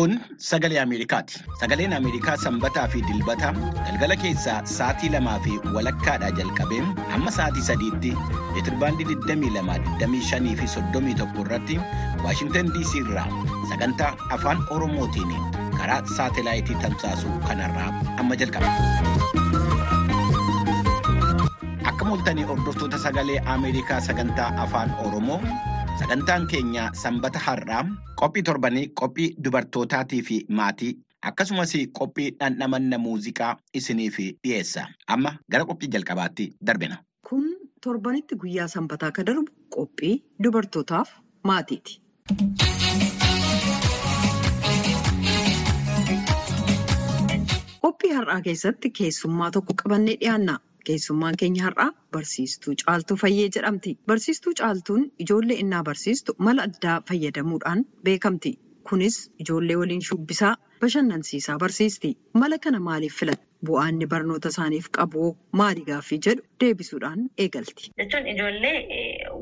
Kun sagalee Ameerikaati. Sagaleen Ameerikaa sanbataa fi dilbata galgala keessaa sa'aatii lamaa fi walakkaadhaa jalqabee hamma sa'aatii sadiitti meetirbaandii 22, fi 31 irratti Waashintan DC irraa sagantaa afaan Oromootiin karaa saatelaayitii tamsaasuu kanarraa amma jalqaba. Akka mul'atanii hordoftoota sagalee Ameerikaa sagantaa afaan Oromoo. Sagantaan keenya sanbata har'aa qophii torbanii qophii dubartootaatii fi maatii akkasumas qophii dhandhamanna muuziqaa isiniif dhiyeessa. Amma gara qophii jalqabaatti darbina. Kun torbanitti guyyaa sanbataa akka darbu qophii dubartootaaf maatiiti. Qophii har'aa keessatti keessummaa tokko qabannee dhiyaanna. Keessummaan keenya har'aa barsiistuu Caaltuu Fayyee jedhamti. Barsiistuu Caaltuun ijoollee innaa barsiistu mala addaa fayyadamuudhaan beekamti. Kunis ijoollee waliin shubbisaa bashannansiisaa barsiisti. Mala kana maaliif filatte? Bu'aan inni barnoota isaaniif qabu maali gaaffii jedhu deebisuudhaan eegalti. Jechuun ijoollee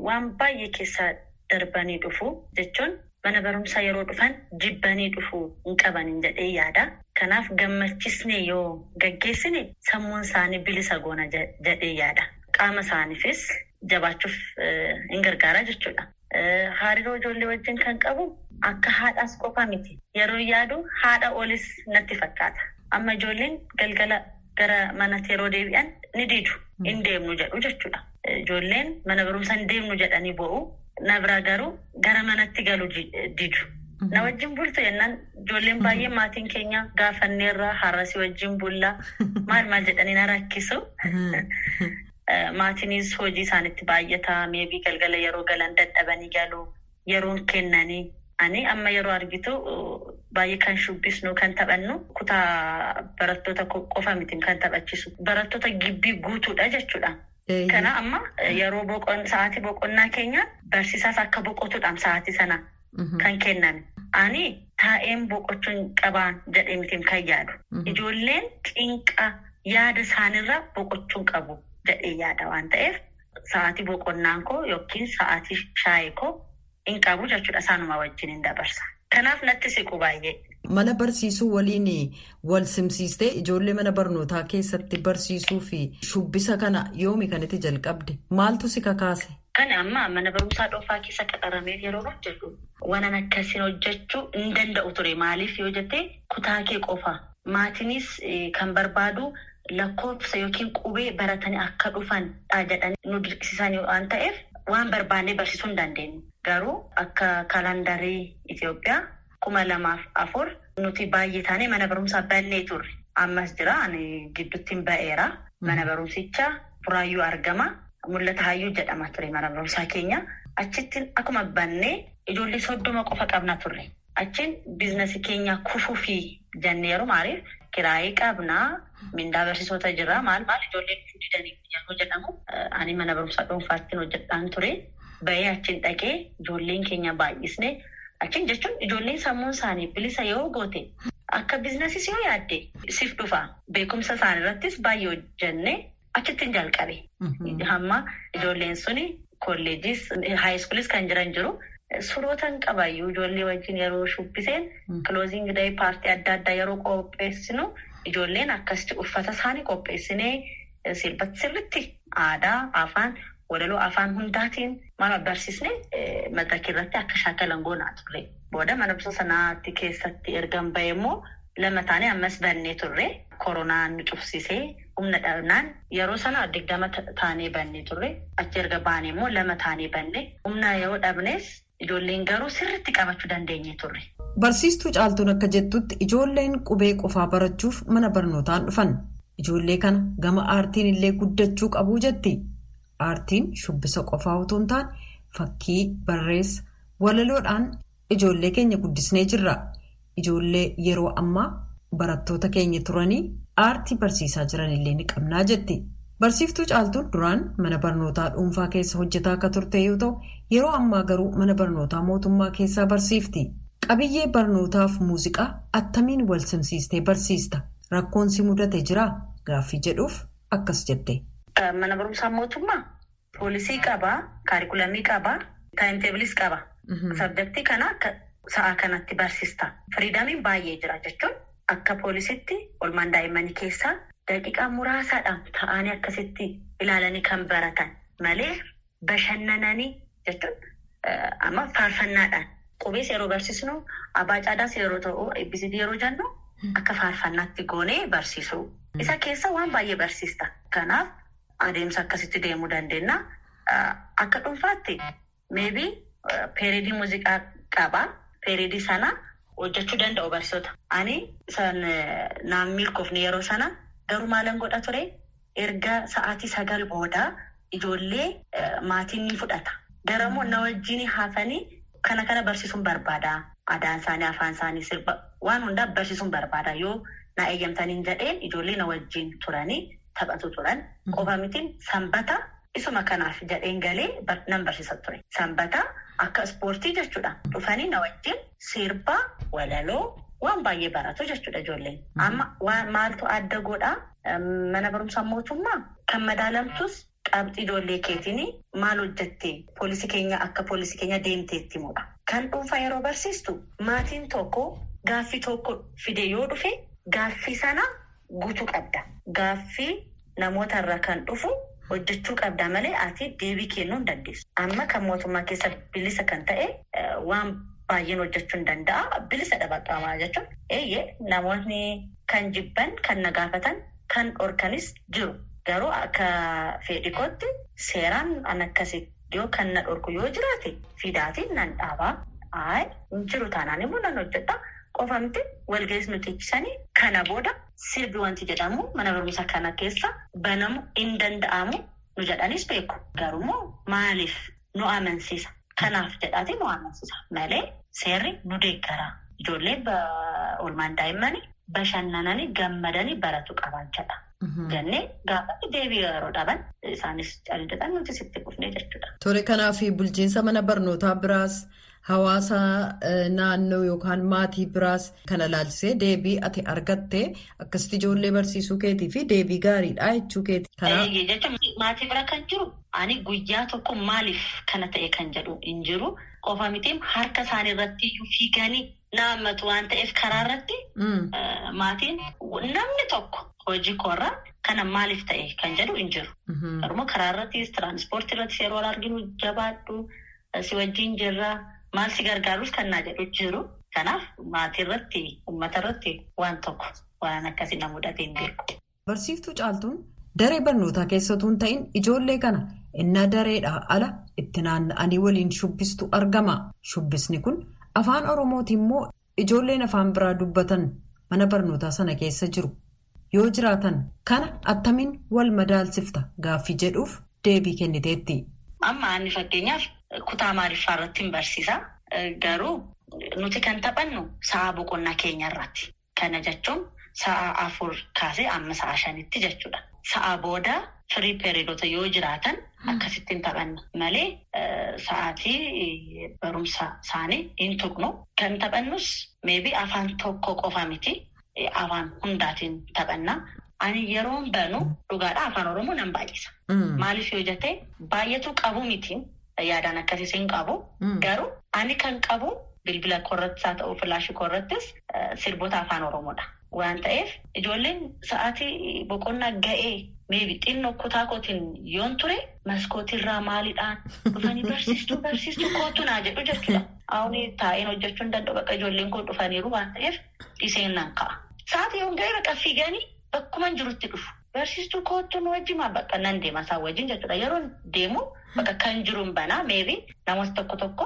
waan baay'ee keessa darbanii dhufu jechuun mana barumsaa yeroo dhufan jibbanii dhufuu hin qabanin jedhee yaada. Kanaaf gammachiisnee yoo gaggeessine sammuun isaanii bilisa goona jedhee yaada. Qaama isaaniifis jabaachuuf hin gargaara jechuudha. Hariiroo ijoollee wajjin kan qabu akka haadhaas qofa miti. Yeroo yaadu haadha olis natti fakkaata. Amma ijoolleen galgala gara manatti yeroo deebi'an ni diidu. Hin deemnu jedhu jechuudha. Ijoolleen mana barumsaa hin deemnu jedhanii bo'u. Na biraa garuu gara manatti galu didu. Na wajjin bultu jennaan ijoolleen baay'ee maatiin keenya gaafanneerra har'asii wajjin bulla maal maal jedhanii na rakkisu. Maatiinis hojii isaanitti baay'ata meebii galgala yeroo galan dadhabanii galu yeroon kennanii. Ani amma yeroo argitu baay'ee kan shubbisnu kan taphannu kutaa barattoota qofa miti kan taphachiisu barattoota gibbii guutuudha jechuudha. Kana amma yeroo sa'aatii boqonnaa keenya barsiisaas akka boqotuudhaan sa'aatii sana kan kenname. Ani taa'een boqochuun qabaan jedhee miti kan yaadu. Ijoolleen cinqa yaada isaaniirra boqochuun qabu jedhee yaada waan ta'eef sa'aatii boqonnaan koo yookiin sa'aatii shaayii koo hin qabu jechuudha isaanuma wajjin hin dabarsa. Kanaaf natti siqu baay'ee. Mana barsiisuu waliin wal simsiistee ijoollee mana barnootaa keessatti barsiisuu fi shubbisa kana yoomi kan itti jalqabde maaltu si kakaase? Kan amma mana barumsaa dhoofaa keessa qaxaramee yeroo hojjetu waan akkasiin hojjechuu hin danda'u ture maaliif yoo jettee kutaa kee qofa maatiinis kan barbaadu lakkoofsa yookiin qubee baratanii akka dhufan jedhanii nu dirqisiisan waan ta'eef waan barbaannee barsiisuu hin dandeenyu. Garuu akka kalandarii Itoophiyaa. kuma lamaaf afur nuti baay'ee taanee mana barumsaa bannee turre. Ammas jira ani gidduutti ba'eera. Mana barumsichaa buraayyuu argama. Mul'ata hayyuu jedhama ture mana barumsaa keenya. Achitti akkuma bannee ijoollee soddoma qofa qabna turre. Achiin biizinasii keenya kufuufi jenneeru maaliif kiraayii qabnaa mindaa barsiisota jira maal maal ijoolleen didanii yeroo jedhamu ani mana barumsaa dhuunfaatti hojjedhaan ture. Ba'ee achiin dhaqee ijoolleen keenya baay'isne. Achiin jechuun ijoolleen sammuun isaanii bilisa yoo goote akka biizinasiis yoo yaadde siif dhufa. Beekumsa isaanii irrattis baay'ee hojjennee achittiin jalqabe. Hamma ijoolleen suni kolleejis haayiskuulis kan jiran jiru. Surootan qabayyuu ijoollee wajjin yeroo shubbiseen kilooziing dayi paartii adda addaa yeroo qopheessinu ijoolleen akkasitti uffata isaanii qopheessinee sirriitti aadaa afaan. Walaloo afaan hundaatiin maal barsiisne madraka irratti akka shaakalan goonaa turre. Booda mana barumsa sanaatti keessatti ergan bahe immoo lama taanee ammas bannee turre. Koronaan nu cufsisee humna dhabnaan yeroo sana digdama taanee bannee turre. Achi erga baanee immoo lama taanee banne. Humna yoo dhabnes ijoolleen garuu sirriitti qabachuu dandeenye turre. Barsiistuu caaltuun akka jettutti ijoolleen qubee qofaa barachuuf mana barnootaan dhufan. Ijoollee kana gama aartiin illee guddachuu qabu jetti. Aartiin shubbisa qofaa otoo hin taane fakkii barreessa walaloodhaan ijoollee keenya guddisnee jirra. Ijoollee yeroo ammaa barattoota keenya turanii aartii barsiisaa jiran illee ni qabnaa jetti. Barsiiftuu caaltuun duraan mana barnootaa dhuunfaa keessa hojjetaa akka turte yoo ta'u yeroo ammaa garuu mana barnootaa mootummaa keessaa barsiifti. Qabiyyee barnootaaf muuziqaa attamiin wal simsiistee barsiista? Rakkoon si mudate jiraa? Gaaffii jedhuuf akkas jette. Mana barumsaa mootummaa poolisii qabaa, kaarikulamii qabaa, taayimteebilis qaba. Sabjektii kana sa'a kanatti barsiista. Firiidamiin baay'ee jira jechuun akka poolisitti olmaan daa'immanii keessaa daqiiqaa muraasaadhaan ta'anii akkasitti ilaalanii kan baratan malee bashannananii jechuun amma faarfannaadhaan qubees yeroo barsiisnu abbaa caadaas yeroo ta'u eebbisiif yeroo jennu akka faarfannaatti goonee barsiisu. Isa keessa waan baay'ee barsiista. Kanaaf adeemsa akkasitti deemuu dandeenya. Akka dhuunfaatti meebii peeridii muuziqaa qaba. Peeridii sana hojjechuu danda'u barsiisota. Ani san naan milkoofne yeroo sana garuu maalan godha ture erga sa'aatii sagal booda ijoollee maatiin ni fudhata. Garamoo na wajjin hafanii kana kana barsiisuun barbaada. Aadaan isaanii, afaan isaanii, sirba waan hundaa barsiisuun barbaada. Yoo na eeyyamtaniin jedheen ijoollee na wajjin turanii taphatu turan. Qofa mitiin sanbata isuma kanaaf jedheen galee nan barsiisa ture. Sanbata akka ispoortii jechuudha. Dhufanii na wajjin sirba, walaloo waan baay'ee baratu jechuudha ijoolleen. Amma maaltu adda godhaa? Mana barumsaa mootummaa kan madaalamtus qabxii ijoollee keetiin maal hojjettee poolisii keenya akka poolisii keenya deemteetti himudha. Kan dhuunfaa yeroo barsiistu maatiin tokko gaaffii tokko fide yoo dhufe gaaffii sana guutuu qabda. Gaaffii namoota irraa kan dhufu hojjechuu qabda malee ati deebii kennuu hin dandeessu. Amma kan mootummaa keessa bilisa kan ta'e waan baay'een hojjechuu hin danda'a. Bilisa dhabaqamaa jechuun eeyyee namoonni kan jibban kan na gaafatan kan dhorkanis jiru. Garuu akka fedhikootti seeraan an akkasii yoo kan na dhorku yoo jiraate fidaatiin nan dhaabaa. Ayi hin jiru taanaan immoo nan hojjedha. Qofamti walga'is nuti ibsanii kana booda sirbi wanti jedhamu mana barumsa kana keessa banamu hin danda'amu nu jedhanis beeku. Garuummoo maaliif nu amansiisa? Kanaaf jedhaati nu amansiisa. Malee seerri nu deeggara. Ijoollee oolmaan daa'immanii bashannananii gammadanii baratu qaban jedha. Jennee gaafatti deebii yeroo dhaban isaanis callisan nuti sitti kufnee jechuudha. Tole kanaaf bulchiinsa mana barnootaa biraas hawaasa naannoo yookaan maatii biraas kana ilaalchisee deebii ati argatte akkasitti ijoollee barsiisuu keetii fi deebii gaariidha jechuu keeti. Maatii bira kan jiru ani guyyaa tokko maaliif kana ta'e kan jedhu hin jiru qofa miti harka isaanii irratti fiiganii naammatu waan ta'eef karaa irratti maatiin namni tokko. Hojii koorraa kana maaliif ta'e kan jedhu hin jiru. Garuu karaa irrattis tiraanspoortii irrattis yeroo arginu jabaadhu si wajjin jirra maal si gargaarus kan naa jedhu jiru. Kanaaf maatii irratti uummata irratti waan tokko waan akkasii na mudatee hin beeku. Barsiiftuu caaltuun daree barnootaa keessattuu hin ta'in ijoollee kana innaa dareedhaa ala itti naanna'anii waliin shubbistu argama. Shubbisni kun afaan Oromootiin immoo ijoolleen afaan biraa dubbatan mana barnootaa sana keessa jiru. Yoo jiraatan kana attamiin wal madaalsifta gaaffii jedhuuf deebii kenniteetti. Amma ani fakkeenyaaf kutaa maaliffaa irratti hin barsiisa. Garuu nuti kan taphannu sa'a boqonnaa keenya irratti. Kana jechuun sa'a afur kaasee amma sa'a shanitti jechuudha. Sa'a booda firii periidoota yoo jiraatan akkasittiin taphanna malee sa'aatii barumsa isaanii hin tuqnu. Kan taphannus meebii afaan tokko qofa miti. Afaan hundaatiin taphannaa. Ani yeroon banu dhugaadhaa afaan Oromoo nan baay'isa. Maaliif yoo jettee baay'atu qabu miti yaadaan akkasiis hin qabu. Garuu ani kan qabu bilbila koorrattis haa ta'u filaashii koorrattis sirboota afaan Oromoodha. Waan ta'eef ijoolleen sa'aatii boqonnaa ga'ee xinnoo kutaa kootiin yoon ture maskootiirraa maaliidhaan dhufanii barsiistuu barsiistuu kootu naa jedhu jechuudha. Awuni taa'een hojjechuu hin danda'u bakka ijoolleen koo dhufaniiru waan ta'eef dhiseen nan ka'a. Sa'aatii yoon ga'ee bakka fiiganii bakkuma jirutti dhufu. Barsiistuu kootu nu wajjin bakka nan deema isaan wajjin jechuudha. Yeroo deemu kan jiruun banaa meebi namoota tokko tokko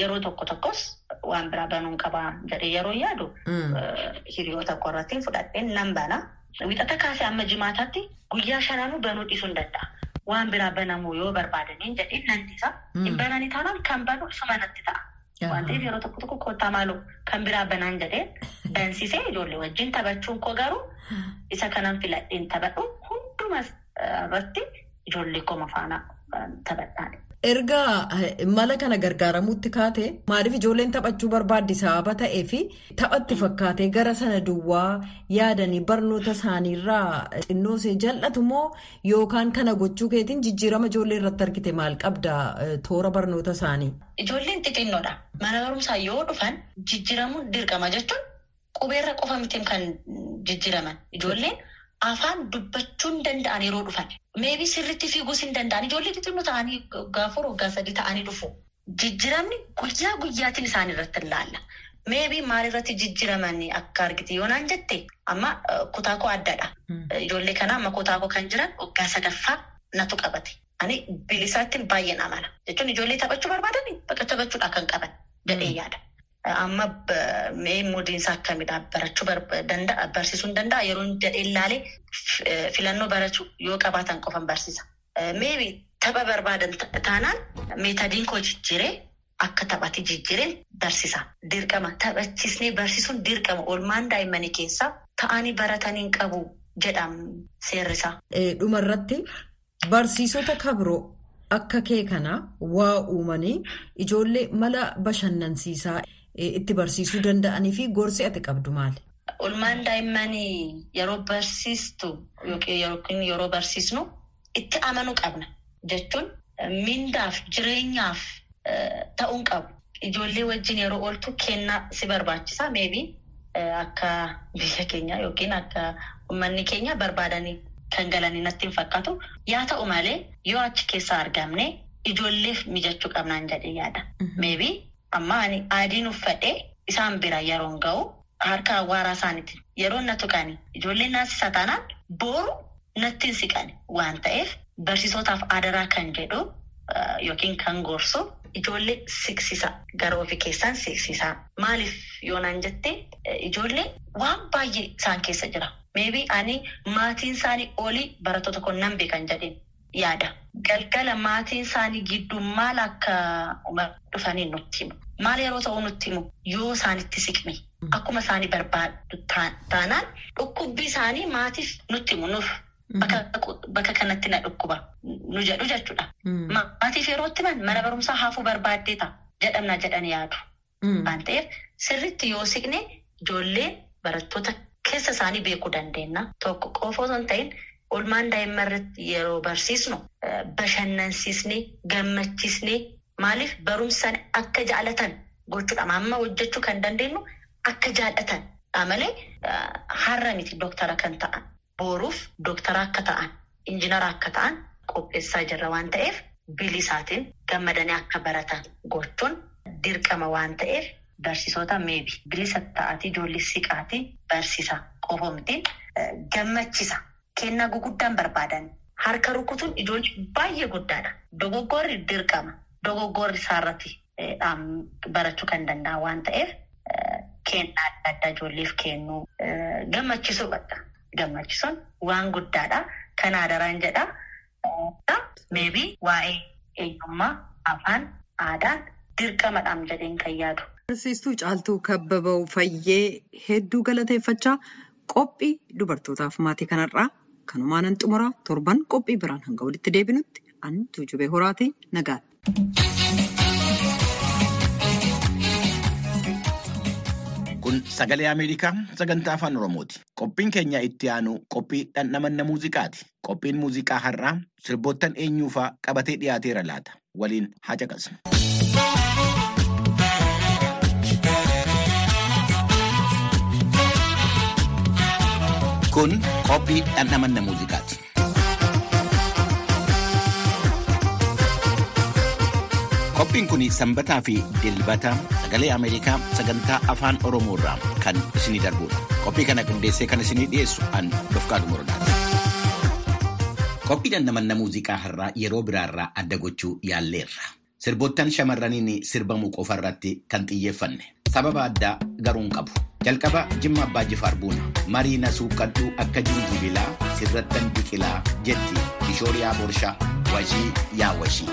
yeroo tokko tokkos waan biraa banuun qabaa jedhee yeroo yaadu hiriyoota korratti fudhadheen nan banaa. Wixata kaasee amma jimaataatti guyyaa shananuu banuu dhiisuu hin danda'a. Waan biraa banamuu yoo barbaadaniin jedhee nan dhiisa. Hin bananii taanaan kan banu isuma natti ta'a. Waan ta'eef yeroo tokko tokko kottaa maaloo kan biraa banaan jedhee bansiisee ijoollee wajjin taphachuun koo garuu isa kanan filadheen taphadhu hundumas irratti ijoollee koma faana taphadhaan. Erga mala kana gargaaramuutti kaate maaliif ijoolleen taphachuu barbaaddi sababa ta'ee fi taphatti fakkaatee gara sana duwwaa yaadanii barnoota isaaniirraa xinnoosee jal'atu moo yookaan kana gochuu keetiin jijjiirama ijoollee irratti argite maal qabda toora barnoota isaanii? Ijoolleen xixinnoodha. Mana barumsaa yoo dhufan jijjiiramuun dirqama jechuun qubeerra qofa mitiin kan jijjiiraman. Ijoolleen afaan dubbachuun danda'an yeroo dhufan. Meebii sirriitti fiiguus hin danda'an. Ijoollee xixinnoo ta'anii gaafur waggaa sadii ta'anii dhufu. Jijjiiramni guyyaa guyyaatiin isaan irratti ilaalla. Meebii maalirratti jijjiiraman akka argite yoo naan jette amma kutaa koo addadha. Ijoollee kana amma kutaa koo kan jiran waggaa sadaffaa natu qabate. Ani bilisaatti baay'een amana. Jechuun ijoollee taphachuu barbaadan bakka taphachuudhaa kan qaban jedhee yaada. Amma mudiinsa akkamidha barachuu danda'a barsiisuu danda'a yeroo jedhee ilaalee filannoo barachuu yoo qabaatan qofan barsiisa. Meebi tapha barbaadan taanaan meetadiin koo jijjiiree akka taphati jijjiireen barsiisa. Dirqama taphachiisnee barsiisuun dirqama oolmaan daa'immanii keessaa ta'anii baratanii qabu jedhamu seerrisaa. Dhumarratti barsiisota kabiroo akka kee kana waa uumanii ijoollee mala bashannansiisaa. Itti barsiisuu danda'anii fi gorsi ati qabdu maali? Oolmaan daa'immanii yeroo barsiistu yookiin yeroo barsiisnu itti amanuu qabna jechuun mindaaf jireenyaaf ta'uun qabu. Ijoollee wajjin yeroo ooltu kennaa si barbaachisa. Meebii akka biyya keenya yookiin akka uummanni keenya barbaadanii kan galanii natti hin fakkaatu. Yaa ta'u malee yoo achi keessaa argamne ijoolleef mijachuu qabnaan jedhee yaada. Meebii amma adiin uffadhee isaan bira yeroon ga'u harka awwaaraa isaaniitiin. Yeroo na tuqani ijoolleen naasisa taanaan booru natti hin siqani. Waan ta'eef barsiisotaaf adaraa kan jedhu yookiin kan gorsu ijoollee siksisa gara ofii keessaan siksisa maaliif yoonaan jette ijoollee waan baay'ee isaan keessa jira. Meebii ani maatiin isaanii olii barattoota kun nan beekan jedheen yaada. Galgala maatiin isaanii gidduu maal akka dhufanii nutti himu. Maal yeroo ta'u nutti himu yoo isaanitti siqne akkuma isaanii barbaadu taanaan dhukkubbii isaanii maatiif nutti himu nuuf bakka kanatti na dhukkuba nu jedhu jechuudha. Maatiif yeroo itti mana barumsaa hafuu barbaaddee ta'a jedhamna jedhanii yaadu. Waan ta'eef sirriitti yoo siqne ijoolleen barattoota keessa isaanii beekuu dandeenya. Tokko qofa osoo hin ta'in oolmaan daa'imman irratti yeroo barsiisnu bashannansiisnee gammachiisnee maaliif barumsaan akka jaalatan gochuudha. Amma hojjechuu kan dandeenyu akka jaallatan malee har'a miti dooktara kan ta'an booruuf dooktara akka ta'an injinara akka ta'an qopheessaa jirra waan ta'eef bilisaatiin gammadanii akka baratan gochuun dirqama waan ta'eef barsiisota meebi bilisa ta'atii ijoollee siqaatii barsiisa qofa miti gammachisa. Kennaa guguddaan barbaadan harka rukutuun ijoollee baay'ee guddaadha. Dogoggorri dirqama. Dogoggorri isaarratti barachuu kan danda'a waan ta'eef kennaa adda addaa ijoolleef kennuu gammachisuu badha. Gammachisuun waan guddaadha. Kan adaraan jedha. Meebii waa'ee eenyummaa afaan aadaan dirqamadhaan jedheen kan yaadu. Barsiistuu Caaltuu Kabbaboo Fayyee hedduu galateeffachaa qophii dubartootaaf maatii kanarraa. Kanumaanan xumuraa torban qophii biraan hanga walitti deebinutti an tuujubee horaatii nagaadha. Kun sagalee Ameerikaa sagantaa afaan Oromooti. Qophiin keenya itti aanu qophii dhandhamanna muuziqaati. Qophiin muuziqaa har'aa sirboottan eenyuufaa qabatee dhiyaateera laata. Waliin haa caqasnu. Kun qophii dhandhamanna muuziqaati. Qophiin kun sanbataa fi dilbata sagalee Ameerikaa sagantaa afaan Oromoo irraa kan isinii darbudha. Qophii kana qindeessee kan isinii dhiyeessu an Dofqaadu Morodaati. Qophii dhandhamanna muuziqaa har'aa yeroo biraarraa adda gochuu yaalleerra. Sirboottan shamarraniin sirbamu qofa irratti kan xiyyeeffanne. Sababa addaa garuu hin qabu. Jalqaba Jimma Abbaa Jifaar Buuna. Marii na suuqqadhu akka jinjibilaa sirrattan biqilaa jetti Kishooriyaa Borshaa washii yaa washii.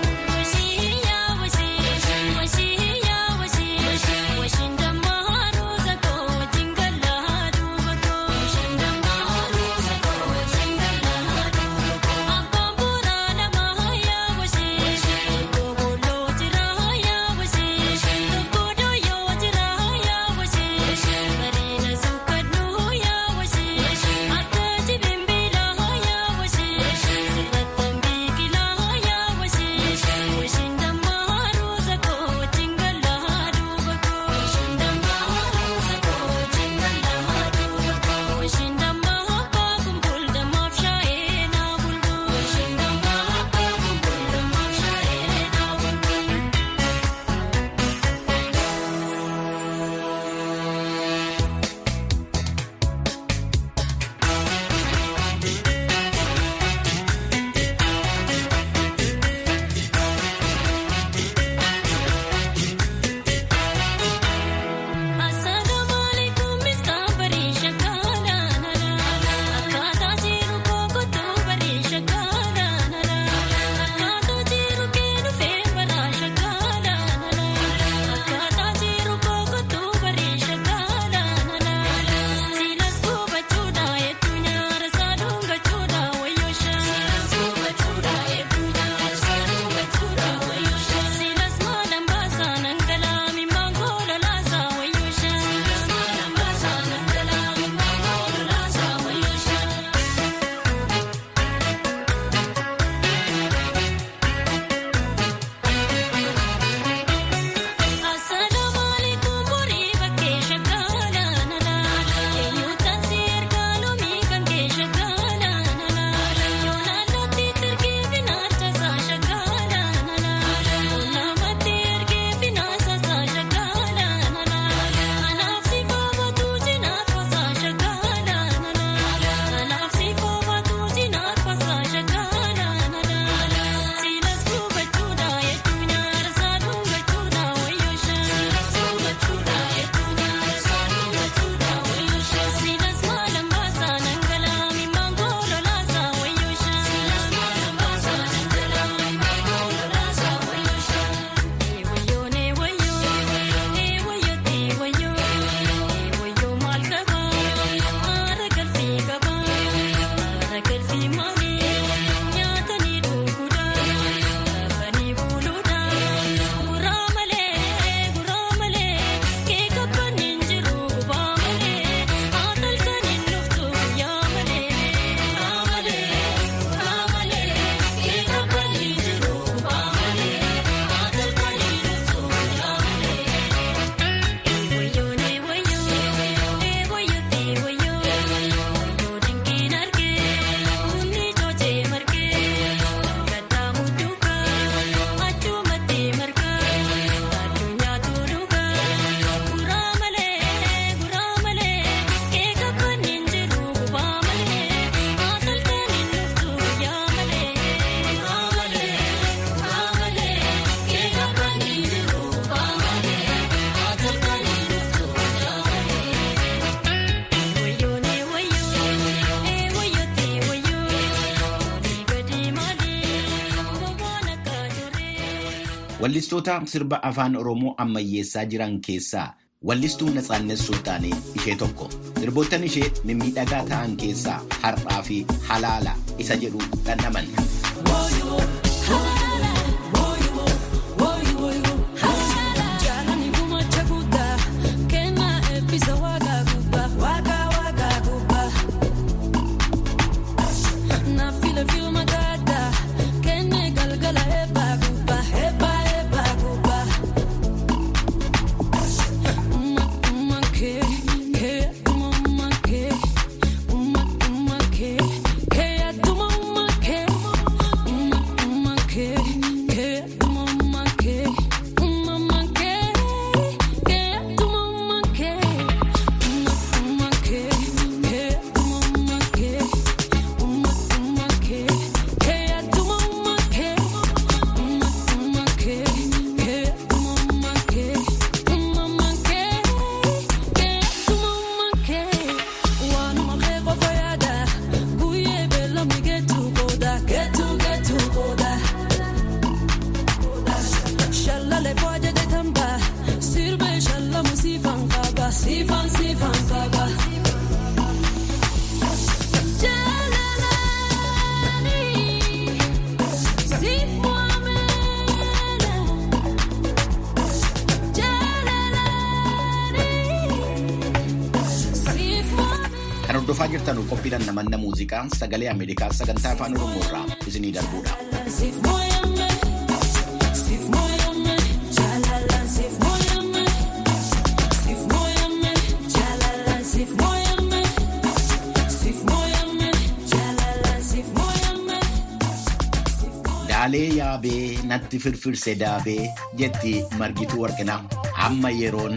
Wallistoota sirba afaan Oromoo ammayyeessaa jiran keessaa wallistuu Natsaannet Sultaanii ishee tokko. Sirboottan ishee mimmiidhagaa ta'an keessaa har'aa fi halaala isa jedhu dhandhaman. Jirtan qophiidhaan namanna muuziqaa sagalee Ameerikaa sagantaa afaan Oromoo irraa isinii darbuudha. Daalee yaabee natti firfirse daabee jetti margituu warqinaa amma yeroon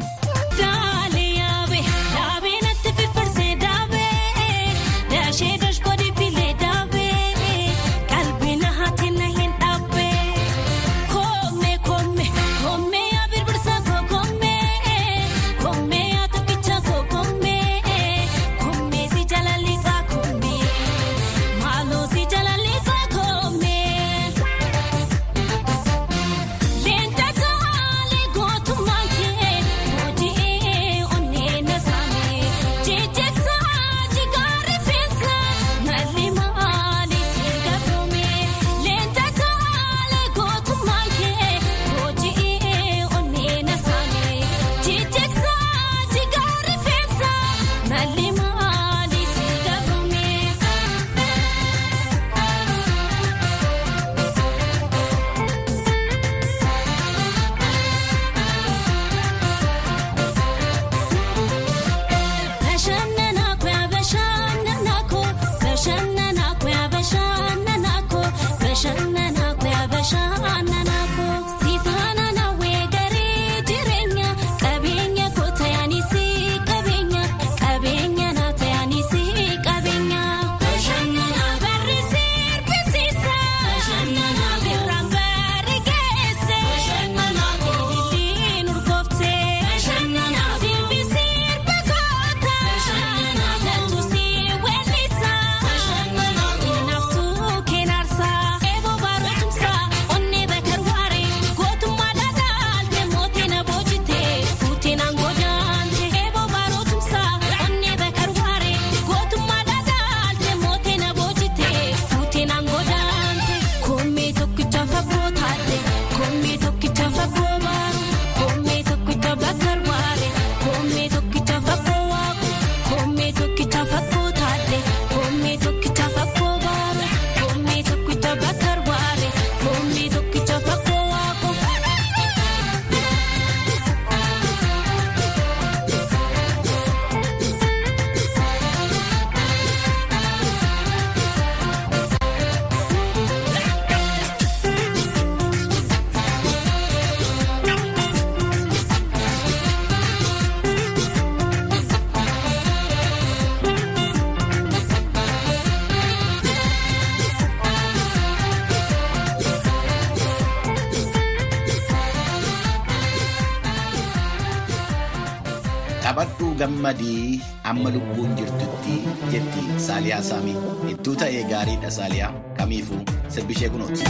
Saamii. Ittuu ta'ee gaariidha Saaliyaa kamiifuu sirbishee kunooti.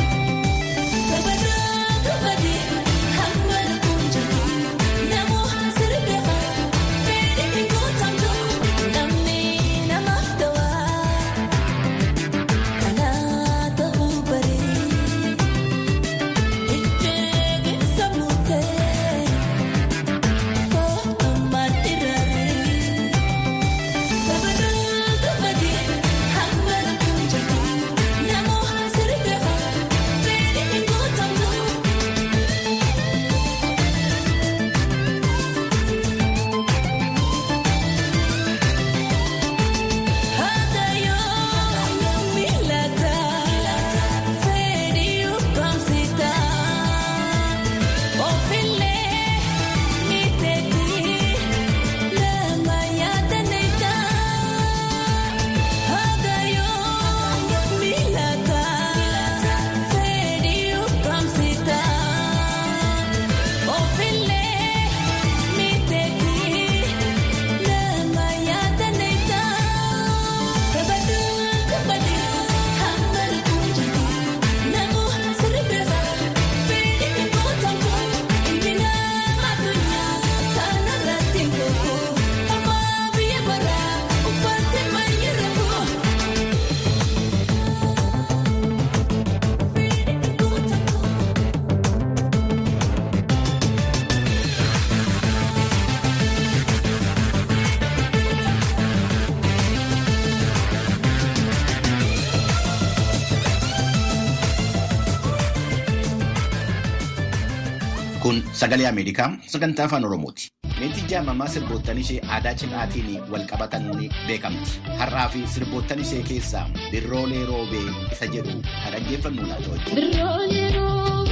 Sagalee Ameerikaa sagantaa afaan Oromooti. Leentiin jaamamaa sirboottan ishee aadaa cimaatiin wal qabatan beekamti. Har'aa fi sirboottan ishee keessaa birroolee roobee isa jedhu haa dhaggeeffannu laata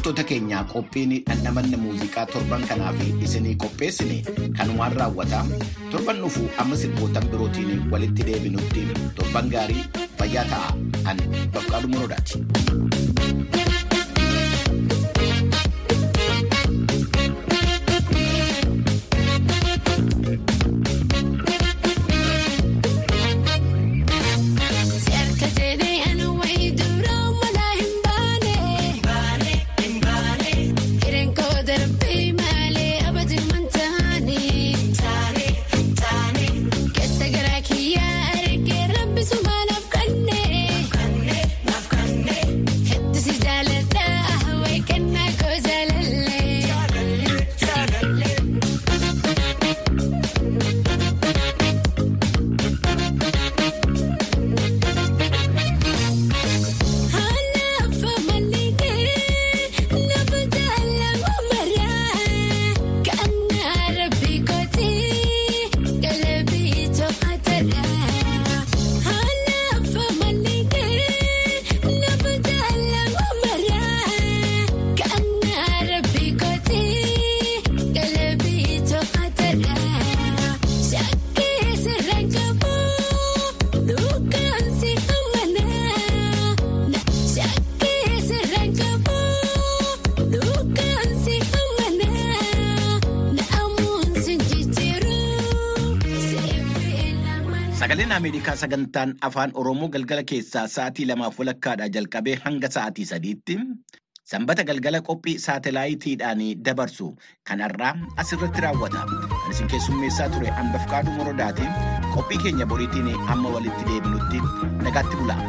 Hordoftoota keenyaa qophiin dhandhamanna muuziqaa torban kanaaf isinii qopheessine kanumaan raawwata. Torban dhufu amma sirbootan birootiin walitti deebinutti torban gaarii fayyaa ta'a. An Bafqaaduu Morodaati. Sagaleen Ameerikaa sagantaan afaan Oromoo galgala keessaa sa'aatii lamaaf walakkaadhaa jalqabee hanga sa'aatii sadiitti sanbata galgala qophii saatalaayitiidhaan dabarsu kanarraa asirratti raawwata. Kan isin keessummeessaa ture Anbafqaaduu Morodaatiin qophii keenya boriitiin amma walitti deebinutti nagaatti bulaa.